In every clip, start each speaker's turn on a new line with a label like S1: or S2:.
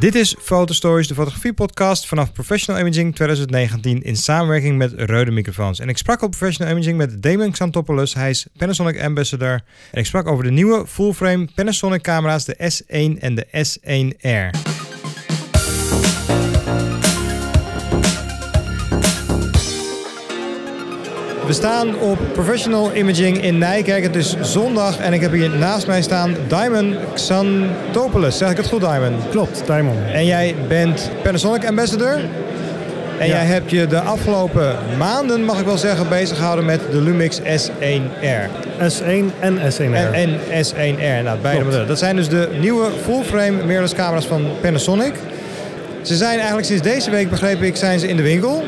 S1: Dit is Fotostories, de fotografiepodcast vanaf Professional Imaging 2019 in samenwerking met Rode Microfoons. En ik sprak op Professional Imaging met Damon Xantopoulos, hij is Panasonic Ambassador. En ik sprak over de nieuwe full-frame Panasonic camera's, de S1 en de S1R. We staan op Professional Imaging in Nijkerk. Het is zondag en ik heb hier naast mij staan Diamond Xantopoulos. Zeg ik het goed, Diamond?
S2: Klopt, Diamond.
S1: En jij bent Panasonic Ambassador. En
S2: Ja.
S1: jij hebt je de afgelopen maanden, mag ik wel zeggen, bezig gehouden met de Lumix S1R.
S2: S1 en S1R.
S1: En, en S1R, nou, beide modellen. Dat zijn dus de nieuwe full-frame mirrorless camera's van Panasonic. Ze zijn eigenlijk sinds deze week, begreep ik, zijn ze in de winkel.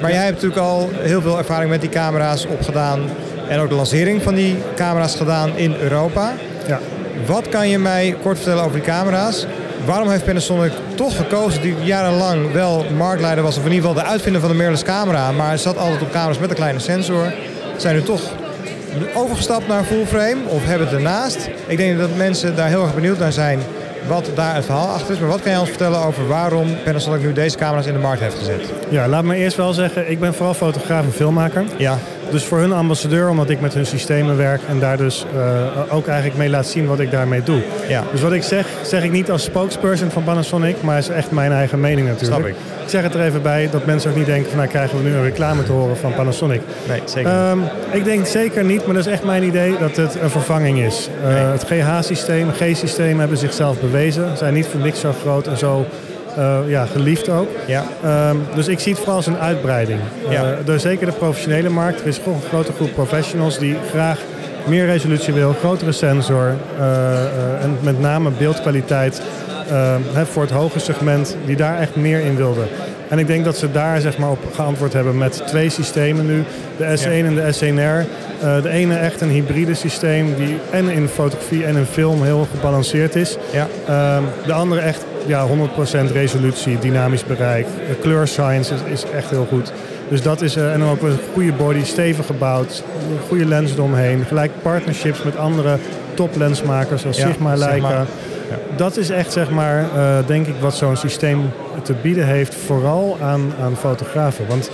S1: Maar jij hebt natuurlijk al heel veel ervaring met die camera's opgedaan. En ook de lancering van die camera's gedaan in Europa.
S2: Ja.
S1: Wat kan je mij kort vertellen over die camera's? Waarom heeft Panasonic toch gekozen, die jarenlang wel marktleider was, of in ieder geval de uitvinder van de mirrorless camera, maar zat altijd op camera's met een kleine sensor, zijn nu toch overgestapt naar full frame of hebben het ernaast? Ik denk dat mensen daar heel erg benieuwd naar zijn wat daar het verhaal achter is. Maar wat kan je ons vertellen over waarom Panasonic nu deze camera's in de markt heeft gezet?
S2: ja, laat me eerst wel zeggen, ik ben vooral fotograaf en filmmaker.
S1: Ja,
S2: Dus voor hun ambassadeur, omdat ik met hun systemen werk en daar dus eh, ook eigenlijk mee laat zien wat ik daarmee doe.
S1: ja.
S2: Dus wat ik zeg, zeg ik niet als spokesperson van Panasonic, maar is echt mijn eigen mening natuurlijk.
S1: Snap ik.
S2: Ik zeg het er even bij, dat mensen ook niet denken van nou krijgen we nu een reclame te horen van Panasonic.
S1: Nee, zeker niet.
S2: Ehm, ik denk zeker niet, maar dat is echt mijn idee dat het een vervanging is. Eh,
S1: Nee.
S2: Het GH-systeem, G-systeem hebben zichzelf bewezen. Zijn niet voor niks zo groot en zo eh, ja, geliefd ook.
S1: Ja,
S2: Ehm, dus ik zie het vooral als een uitbreiding.
S1: Ja.
S2: Eh, door zeker de professionele markt. Er is gewoon een grote groep professionals die graag meer resolutie wil, grotere sensor eh, en met name beeldkwaliteit eh, hè, voor het hoge segment die daar echt meer in wilden. En ik denk dat ze daar zeg maar, op geantwoord hebben met twee systemen nu. De S1 en de S1R. Eh, de ene echt een hybride systeem die en in fotografie en in film heel gebalanceerd is.
S1: ja,
S2: Ehm, de andere echt ja, 100% resolutie, dynamisch bereik. De kleur science is, is echt heel goed. Dus dat is, eh, en dan ook een goede body, stevig gebouwd, een goede lens eromheen. Gelijk partnerships met andere toplensmakers zoals
S1: Ja,
S2: Sigma, Leica.
S1: Sigma.
S2: Dat is echt, zeg maar, eh, denk ik, wat zo'n systeem te bieden heeft, vooral aan, aan fotografen. Want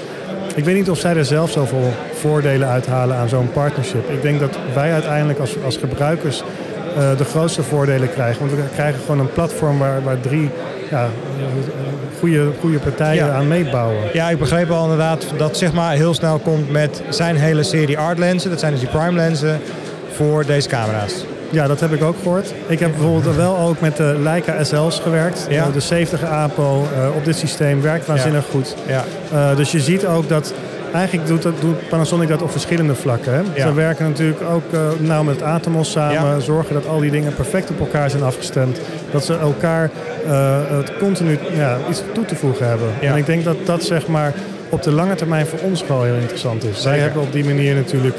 S2: ik weet niet of zij er zelf zoveel voordelen uithalen aan zo'n partnership. Ik denk dat wij uiteindelijk als, als gebruikers eh, de grootste voordelen krijgen. Want we krijgen gewoon een platform waar, waar drie ja, goede, goede partijen
S1: Ja.
S2: aan meebouwen.
S1: Ja, ik begreep al inderdaad dat maar heel snel komt met zijn hele serie art lenzen. Dat zijn dus die prime lenzen voor deze camera's.
S2: Ja, dat heb ik ook gehoord. Ik heb bijvoorbeeld wel ook met de Leica SL's gewerkt.
S1: Ja.
S2: Eh, de 70 APO eh, op dit systeem werkt waanzinnig goed.
S1: Ja,
S2: dus je ziet ook dat eigenlijk doet, dat, doet Panasonic dat op verschillende vlakken. Hè?
S1: Ja.
S2: Ze werken natuurlijk ook nauw met Atomos samen.
S1: Ja.
S2: Zorgen dat al die dingen perfect op elkaar zijn afgestemd. Dat ze elkaar eh, het continu ja, iets toe te voegen hebben. En ik denk dat dat zeg maar op de lange termijn voor ons wel heel interessant is. Wij
S1: Zeker.
S2: hebben op die manier natuurlijk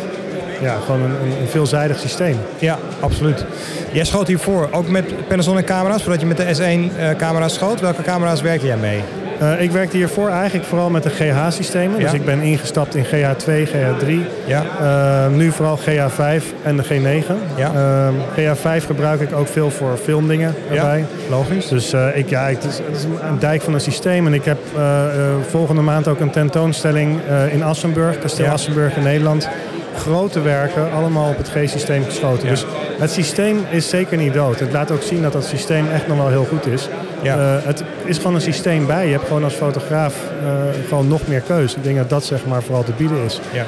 S2: ja, gewoon een, een, veelzijdig systeem.
S1: ja, absoluut. Jij schoot hiervoor ook met Panasonic camera's, voordat je met de S1 eh, camera's schoot. Welke camera's werkte jij mee?
S2: Eh, ik werkte hiervoor eigenlijk vooral met de GH-systemen. Dus ik ben ingestapt in GH2, GH3.
S1: Ja,
S2: Eh, nu vooral GH5 en de G9.
S1: Ja.
S2: Ehm, GH5 gebruik ik ook veel voor filmdingen erbij.
S1: logisch.
S2: Dus eh, ik, ja, het, is, het is een dijk van een systeem. En ik heb eh, eh, volgende maand ook een tentoonstelling eh, in Assenburg, Kasteel. Assenburg in Nederland. Grote werken, allemaal op het G-systeem geschoten. Dus het systeem is zeker niet dood. Het laat ook zien dat dat systeem echt nog wel heel goed is.
S1: Ja.
S2: Eh, het is gewoon een systeem bij. Je hebt gewoon als fotograaf eh, gewoon nog meer keus. Ik denk dat dat zeg maar vooral te bieden is.
S1: Ja.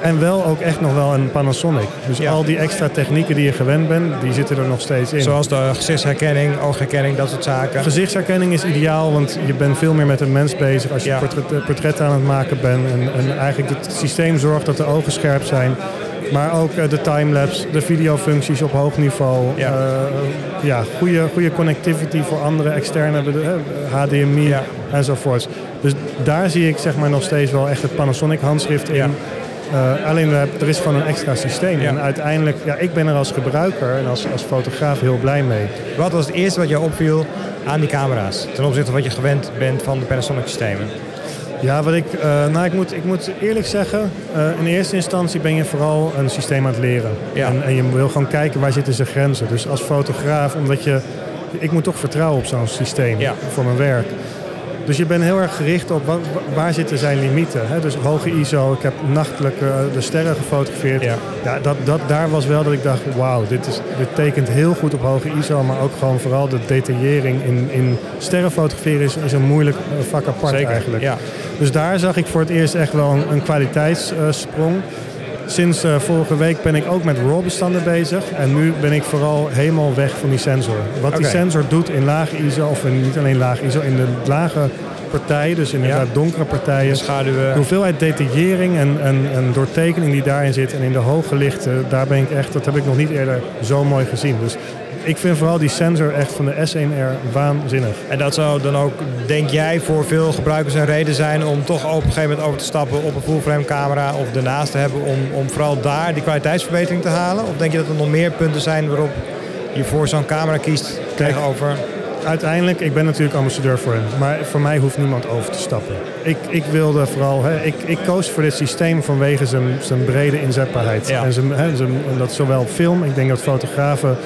S2: En wel ook echt nog wel een Panasonic. Dus
S1: Ja.
S2: al die extra technieken die je gewend bent, die zitten er nog steeds in.
S1: Zoals de gezichtsherkenning, oogherkenning, dat soort zaken.
S2: Gezichtsherkenning is ideaal, want je bent veel meer met een mens bezig als je
S1: Ja.
S2: portret, eh, portretten aan het maken bent. En, en eigenlijk het systeem zorgt dat de ogen scherp zijn. Maar ook eh, de timelapse, de videofuncties op hoog niveau.
S1: Ja.
S2: eh, ja, goede, goede connectivity voor andere externe eh, HDMI
S1: Ja.
S2: enzovoorts. Dus daar zie ik zeg maar nog steeds wel echt het Panasonic handschrift in.
S1: Ja.
S2: Eh, alleen we er is gewoon een extra systeem.
S1: Ja.
S2: En uiteindelijk, ja, ik ben er als gebruiker en als, als fotograaf heel blij mee.
S1: Wat was het eerste wat jou opviel aan die camera's? Ten opzichte van wat je gewend bent van de Panasonic systemen.
S2: Ja, wat ik, eh, nou, ik, moet, ik moet eerlijk zeggen, eh, in eerste instantie ben je vooral een systeem aan het leren.
S1: Ja.
S2: En, en je wil gewoon kijken waar zitten zijn grenzen. Dus als fotograaf, omdat je ik moet toch vertrouwen op zo'n systeem
S1: Ja.
S2: voor mijn werk. Dus je bent heel erg gericht op wa- wa- waar zitten zijn limieten. Hè? Dus hoge ISO, ik heb nachtelijk eh, de sterren gefotografeerd.
S1: Ja.
S2: Ja, dat, dat, daar was wel dat ik dacht, wauw, dit, is, dit tekent heel goed op hoge ISO. Maar ook gewoon vooral de detaillering in, in sterren fotograferen is, is een moeilijk eh, vak apart
S1: Zeker.
S2: eigenlijk.
S1: Ja.
S2: Dus daar zag ik voor het eerst echt wel een, een kwaliteitssprong. Sinds eh, vorige week ben ik ook met RAW-bestanden bezig. En nu ben ik vooral helemaal weg van die sensor. Wat die sensor doet in lage ISO, of in, niet alleen lage ISO, in de lage partijen, dus inderdaad
S1: Ja.
S2: donkere partijen.
S1: Schaduwen.
S2: De hoeveelheid detaillering en, en, en doortekening die daarin zit en in de hoge lichten, daar ben ik echt, dat heb ik nog niet eerder zo mooi gezien. Dus ik vind vooral die sensor echt van de S1R waanzinnig.
S1: En dat zou dan ook, denk jij, voor veel gebruikers een reden zijn om toch op een gegeven moment over te stappen op een fullframe camera of ernaast te hebben om, om vooral daar die kwaliteitsverbetering te halen? Of denk je dat er nog meer punten zijn waarop je voor zo'n camera kiest tegenover?
S2: Uiteindelijk, ik ben natuurlijk ambassadeur voor hem, maar voor mij hoeft niemand over te stappen. Ik, ik wilde vooral, hè, ik, ik koos voor dit systeem vanwege zijn, zijn brede inzetbaarheid.
S1: Ja.
S2: En, zijn, hè, zijn, dat zowel film, ik denk dat fotografen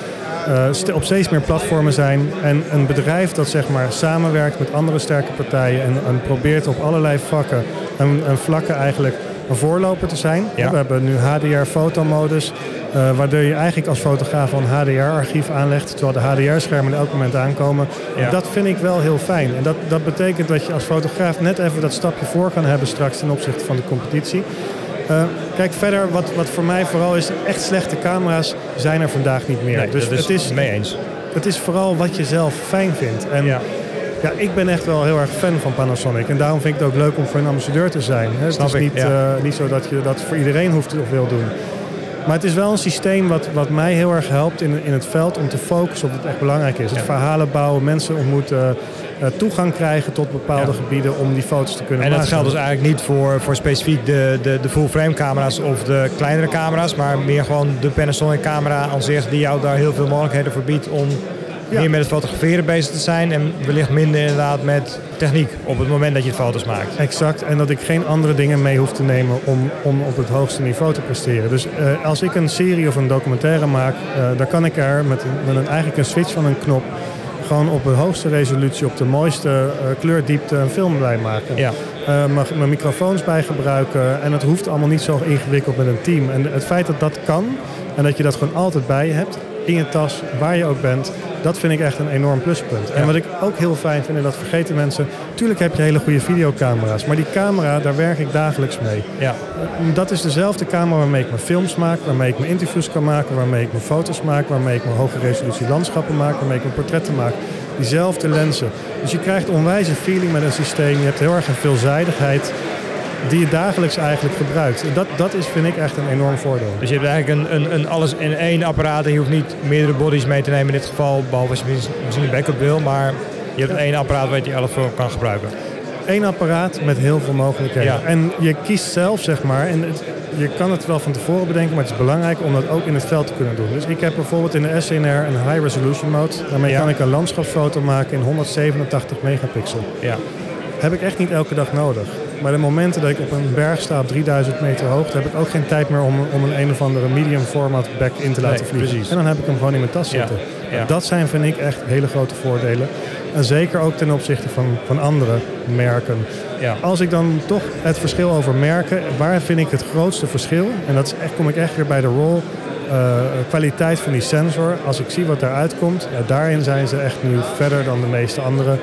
S2: eh, op steeds meer platformen zijn. En een bedrijf dat zeg maar samenwerkt met andere sterke partijen en, en probeert op allerlei vakken en, en vlakken eigenlijk een voorloper te zijn.
S1: Ja.
S2: We hebben nu HDR fotomodus, eh, waardoor je eigenlijk als fotograaf een HDR-archief aanlegt, terwijl de HDR-schermen elk moment aankomen.
S1: Ja.
S2: Dat vind ik wel heel fijn. En dat, dat betekent dat je als fotograaf net even dat stapje voor kan hebben straks ten opzichte van de competitie. Eh, kijk, verder, wat, wat voor mij vooral is, echt slechte camera's zijn er vandaag niet meer.
S1: Nee,
S2: dus
S1: dat is
S2: het, is,
S1: mee eens.
S2: het is vooral wat je zelf fijn vindt. En
S1: Ja.
S2: ja, ik ben echt wel heel erg fan van Panasonic. En daarom vind ik het ook leuk om voor een ambassadeur te zijn. Hè. Het is
S1: ik,
S2: niet,
S1: ja.
S2: eh, niet zo dat je dat voor iedereen hoeft of wil doen. Maar het is wel een systeem wat, wat mij heel erg helpt in, in het veld om te focussen op wat echt belangrijk is. Het
S1: Ja.
S2: verhalen bouwen, mensen ontmoeten, toegang krijgen tot bepaalde
S1: Ja.
S2: gebieden om die foto's te kunnen
S1: En
S2: maken.
S1: dat geldt dus eigenlijk niet voor, voor specifiek de, de, de full frame camera's of de kleinere camera's, maar meer gewoon de Panasonic camera aan zich die jou daar heel veel mogelijkheden voor biedt om
S2: Ja.
S1: meer met het fotograferen bezig te zijn en wellicht minder inderdaad met techniek op het moment dat je foto's maakt.
S2: Exact, en dat ik geen andere dingen mee hoef te nemen om, om op het hoogste niveau te presteren. Dus eh, als ik een serie of een documentaire maak, eh, dan kan ik er met, een- met een, eigenlijk een switch van een knop gewoon op de hoogste resolutie, op de mooiste eh, kleurdiepte een film bij maken.
S1: Ja.
S2: Eh, mijn microfoons bij gebruiken en het hoeft allemaal niet zo ingewikkeld met een team. En het feit dat dat kan en dat je dat gewoon altijd bij je hebt, in je tas, waar je ook bent, dat vind ik echt een enorm pluspunt. En wat ik ook heel fijn vind, en dat vergeten mensen, tuurlijk heb je hele goede videocamera's, maar die camera, daar werk ik dagelijks mee.
S1: Ja.
S2: Dat is dezelfde camera waarmee ik mijn films maak, waarmee ik mijn interviews kan maken, waarmee ik mijn foto's maak, waarmee ik mijn hoge resolutie landschappen maak, waarmee ik mijn portretten maak. Diezelfde lenzen. Dus je krijgt onwijs een feeling met een systeem. Je hebt heel erg een veelzijdigheid die je dagelijks eigenlijk gebruikt. En Dat, dat is, vind ik, echt een enorm voordeel.
S1: Dus je hebt eigenlijk een, een, een alles in één apparaat en je hoeft niet meerdere bodies mee te nemen in dit geval, behalve als je mis- misschien een backup wil, maar je hebt één apparaat waar je alles voor kan gebruiken.
S2: Eén apparaat met heel veel mogelijkheden.
S1: Ja.
S2: En je kiest zelf, zeg maar, en het- je kan het wel van tevoren bedenken, maar het is belangrijk om dat ook in het veld te kunnen doen. Dus ik heb bijvoorbeeld in de SNR een high resolution mode. Daarmee
S1: Ja.
S2: kan ik een landschapsfoto maken in 187 megapixel.
S1: Ja.
S2: Heb ik echt niet elke dag nodig. Maar de momenten dat ik op een berg sta op 3000 meter hoogte, heb ik ook geen tijd meer om, om een een of andere medium format back in te laten
S1: Nee,
S2: vliegen.
S1: precies.
S2: En dan heb ik hem gewoon in mijn tas zitten.
S1: ja.
S2: Dat zijn, vind ik, echt hele grote voordelen. En zeker ook ten opzichte van, van andere merken.
S1: Ja.
S2: Als ik dan toch het verschil over merken, waar vind ik het grootste verschil? En dat is echt, kom ik echt weer bij de rol eh, kwaliteit van die sensor. Als ik zie wat daaruit komt, ja, daarin zijn ze echt nu verder dan de meeste andere.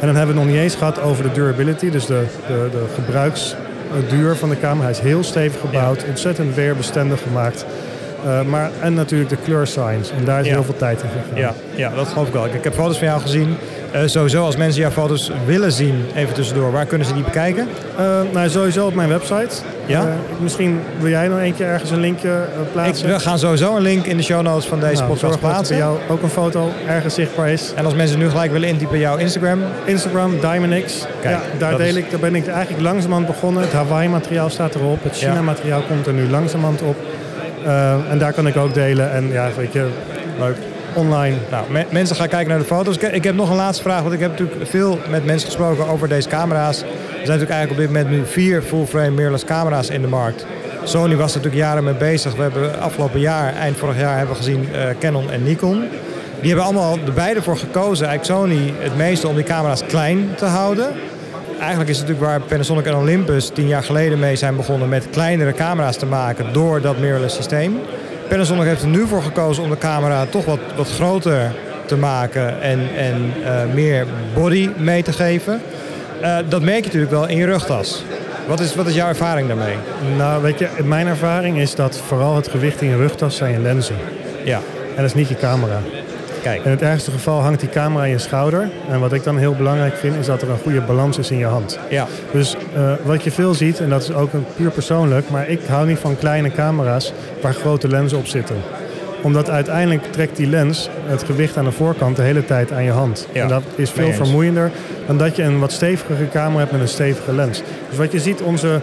S2: En dan hebben we het nog niet eens gehad over de durability, dus de, de, de gebruiksduur van de camera. Hij is heel stevig gebouwd, ontzettend weerbestendig gemaakt. Eh, maar, en natuurlijk de kleur science. En daar is
S1: Ja.
S2: heel veel tijd in gegaan.
S1: Ja, ja, dat geloof ik wel. Ik, heb foto's van jou gezien. Eh, sowieso, als mensen jouw foto's willen zien, even tussendoor, waar kunnen ze die bekijken?
S2: Eh, nou, sowieso op mijn website.
S1: Ja?
S2: Misschien wil jij nog een keer ergens een linkje eh,
S1: Ik,
S2: plaatsen.
S1: we gaan sowieso een link in de show notes van deze
S2: Nou,
S1: podcast plaatsen.
S2: jou ook een foto ergens zichtbaar is.
S1: En als mensen nu gelijk willen intypen jouw Instagram,
S2: Instagram, DiamondX.
S1: Kijk,
S2: ja, daar, deel
S1: is-
S2: ik, daar ben ik eigenlijk langzamerhand begonnen. Het Hawaii-materiaal staat erop. Het. China-materiaal komt er nu langzamerhand op. Eh, en daar kan ik ook delen. En ja, weet je,
S1: leuk.
S2: online.
S1: Nou, me- mensen gaan kijken naar de foto's. Ik, heb nog een laatste vraag, want ik heb natuurlijk veel met mensen gesproken over deze camera's. Er zijn natuurlijk eigenlijk op dit moment nu vier full-frame mirrorless camera's in de markt. Sony was er natuurlijk jaren mee bezig. We hebben afgelopen jaar, eind vorig jaar, hebben gezien eh, Canon en Nikon. Die hebben allemaal de beide voor gekozen, eigenlijk Sony het meeste om die camera's klein te houden. Eigenlijk is het natuurlijk waar Panasonic en Olympus tien jaar geleden mee zijn begonnen met kleinere camera's te maken door dat mirrorless systeem. Panasonic heeft er nu voor gekozen om de camera toch wat, wat groter te maken en, en uh, meer body mee te geven. Uh, dat merk je natuurlijk wel in je rugtas. Wat is, wat is jouw ervaring daarmee?
S2: Nou, weet je, mijn ervaring is dat vooral het gewicht in je rugtas zijn je lenzen.
S1: Ja.
S2: En dat is niet je camera.
S1: Kijk.
S2: In het ergste geval hangt die camera in je schouder. En wat ik dan heel belangrijk vind, is dat er een goede balans is in je hand.
S1: Ja.
S2: Dus uh, wat je veel ziet, en dat is ook een puur persoonlijk, maar ik hou niet van kleine camera's waar grote lenzen op zitten omdat uiteindelijk trekt die lens het gewicht aan de voorkant de hele tijd aan je hand.
S1: Ja,
S2: en dat is veel vermoeiender dan dat je een wat stevigere camera hebt met een stevige lens. Dus wat je ziet, onze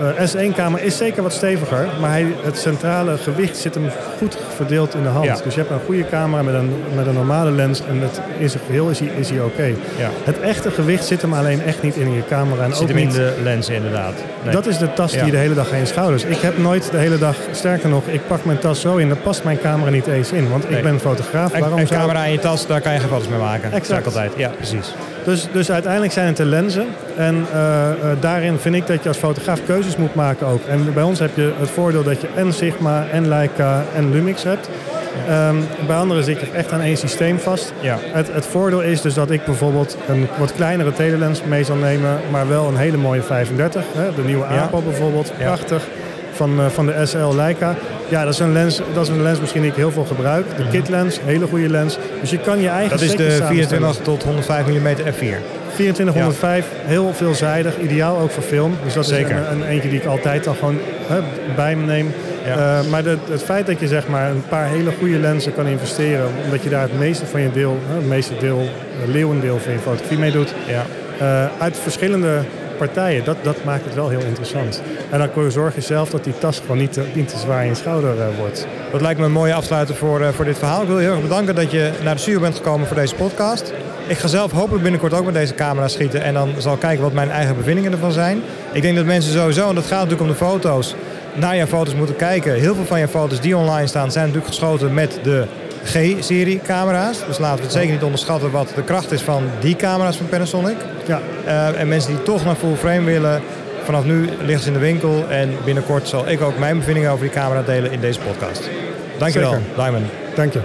S2: uh, S1-camera is zeker wat steviger, maar hij, het centrale gewicht zit hem goed verdeeld in de hand.
S1: Ja.
S2: Dus je hebt een goede camera met een, met een normale lens en het, in zijn geheel is hij, is hij oké.
S1: Ja.
S2: Het echte gewicht zit hem alleen echt niet in je camera. En
S1: zit
S2: ook
S1: hem in
S2: niet,
S1: de lens inderdaad. Nee.
S2: Dat is de tas die
S1: Ja.
S2: je de hele dag aan je schouders. Ik heb nooit de hele dag, sterker nog, ik pak mijn tas zo in, daar past mijn camera niet eens in. Want
S1: Nee.
S2: ik ben fotograaf.
S1: En,
S2: Waarom
S1: en
S2: zou-
S1: camera in je tas, daar kan je geen foto's mee maken.
S2: Exact.
S1: Altijd. Ja, precies.
S2: Dus, dus uiteindelijk zijn het de lenzen. En eh, eh, daarin vind ik dat je als fotograaf keuzes moet maken ook. En bij ons heb je het voordeel dat je en Sigma, en Leica, en Lumix hebt. Ehm, bij anderen zit je echt aan één systeem vast.
S1: Ja.
S2: Het, het voordeel is dus dat ik bijvoorbeeld een wat kleinere telelens mee zal nemen, maar wel een hele mooie 35. Hè? De nieuwe. APO bijvoorbeeld, prachtig. Van, eh, van de SL Leica. Ja, dat is, een lens, dat is een lens misschien die ik heel veel gebruik. De kit lens, hele goede lens. Dus je kan je eigen
S1: Dat is de
S2: samenstellen.
S1: 24 tot 105 mm f4.
S2: 2405, heel veelzijdig, ideaal ook voor film. Dus dat
S1: Zeker.
S2: is een, een eentje die ik altijd al gewoon hè, bij me neem.
S1: Ja.
S2: Eh, maar de, het feit dat je zeg maar een paar hele goede lenzen kan investeren, omdat je daar het meeste van je deel, hè, het meeste deel, het leeuwendeel van je fotografie mee doet,
S1: Ja.
S2: eh, uit verschillende partijen, dat, dat maakt het wel heel interessant. En dan zorg je zelf dat die tas gewoon niet te, niet te zwaar in je schouder eh, wordt.
S1: Dat lijkt me een mooie afsluiter voor, eh, voor dit verhaal. Ik wil je heel erg bedanken dat je naar de studio bent gekomen voor deze podcast. Ik ga zelf hopelijk binnenkort ook met deze camera schieten. En dan zal ik kijken wat mijn eigen bevindingen ervan zijn. Ik denk dat mensen sowieso, en dat gaat natuurlijk om de foto's, naar jouw foto's moeten kijken. Heel veel van je foto's die online staan zijn natuurlijk geschoten met de G-serie camera's. Dus laten we het zeker niet onderschatten wat de kracht is van die camera's van Panasonic.
S2: Ja,
S1: Eh, en mensen die toch naar full frame willen, vanaf nu liggen ze in de winkel. En binnenkort zal ik ook mijn bevindingen over die camera delen in deze podcast. Dankjewel. Diamond.
S2: dank je.